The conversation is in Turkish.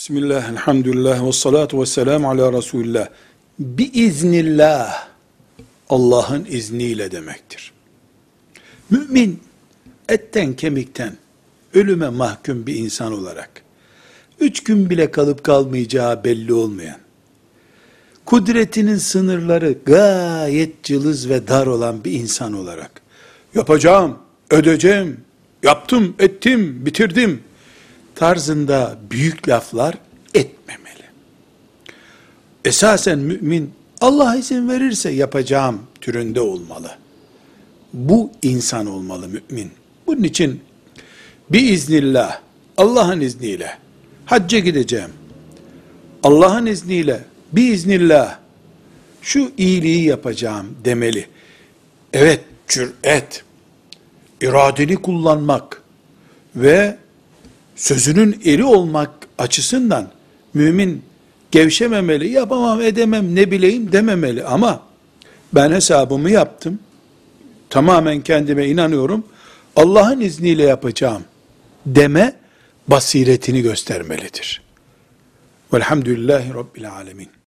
Bismillah, elhamdülillah, ve salatu ve selamu ala Resulullah. Biiznillah, Allah'ın izniyle demektir. Mümin, etten kemikten, ölüme mahkum bir insan olarak, üç gün bile kalıp kalmayacağı belli olmayan, kudretinin sınırları gayet cılız ve dar olan bir insan olarak, yapacağım, ödeyeceğim, yaptım, ettim, bitirdim, tarzında büyük laflar etmemeli. Esasen mümin Allah izin verirse yapacağım türünde olmalı. Bu insan olmalı mümin. Bunun için bir iznillah, Allah'ın izniyle hacca gideceğim. Allah'ın izniyle, bir iznillah şu iyiliği yapacağım demeli. Evet, cüret, iradeni kullanmak ve sözünün eri olmak açısından mümin gevşememeli, yapamam edemem ne bileyim dememeli ama ben hesabımı yaptım, tamamen kendime inanıyorum, Allah'ın izniyle yapacağım deme basiretini göstermelidir. Velhamdülillahi Rabbil Alemin.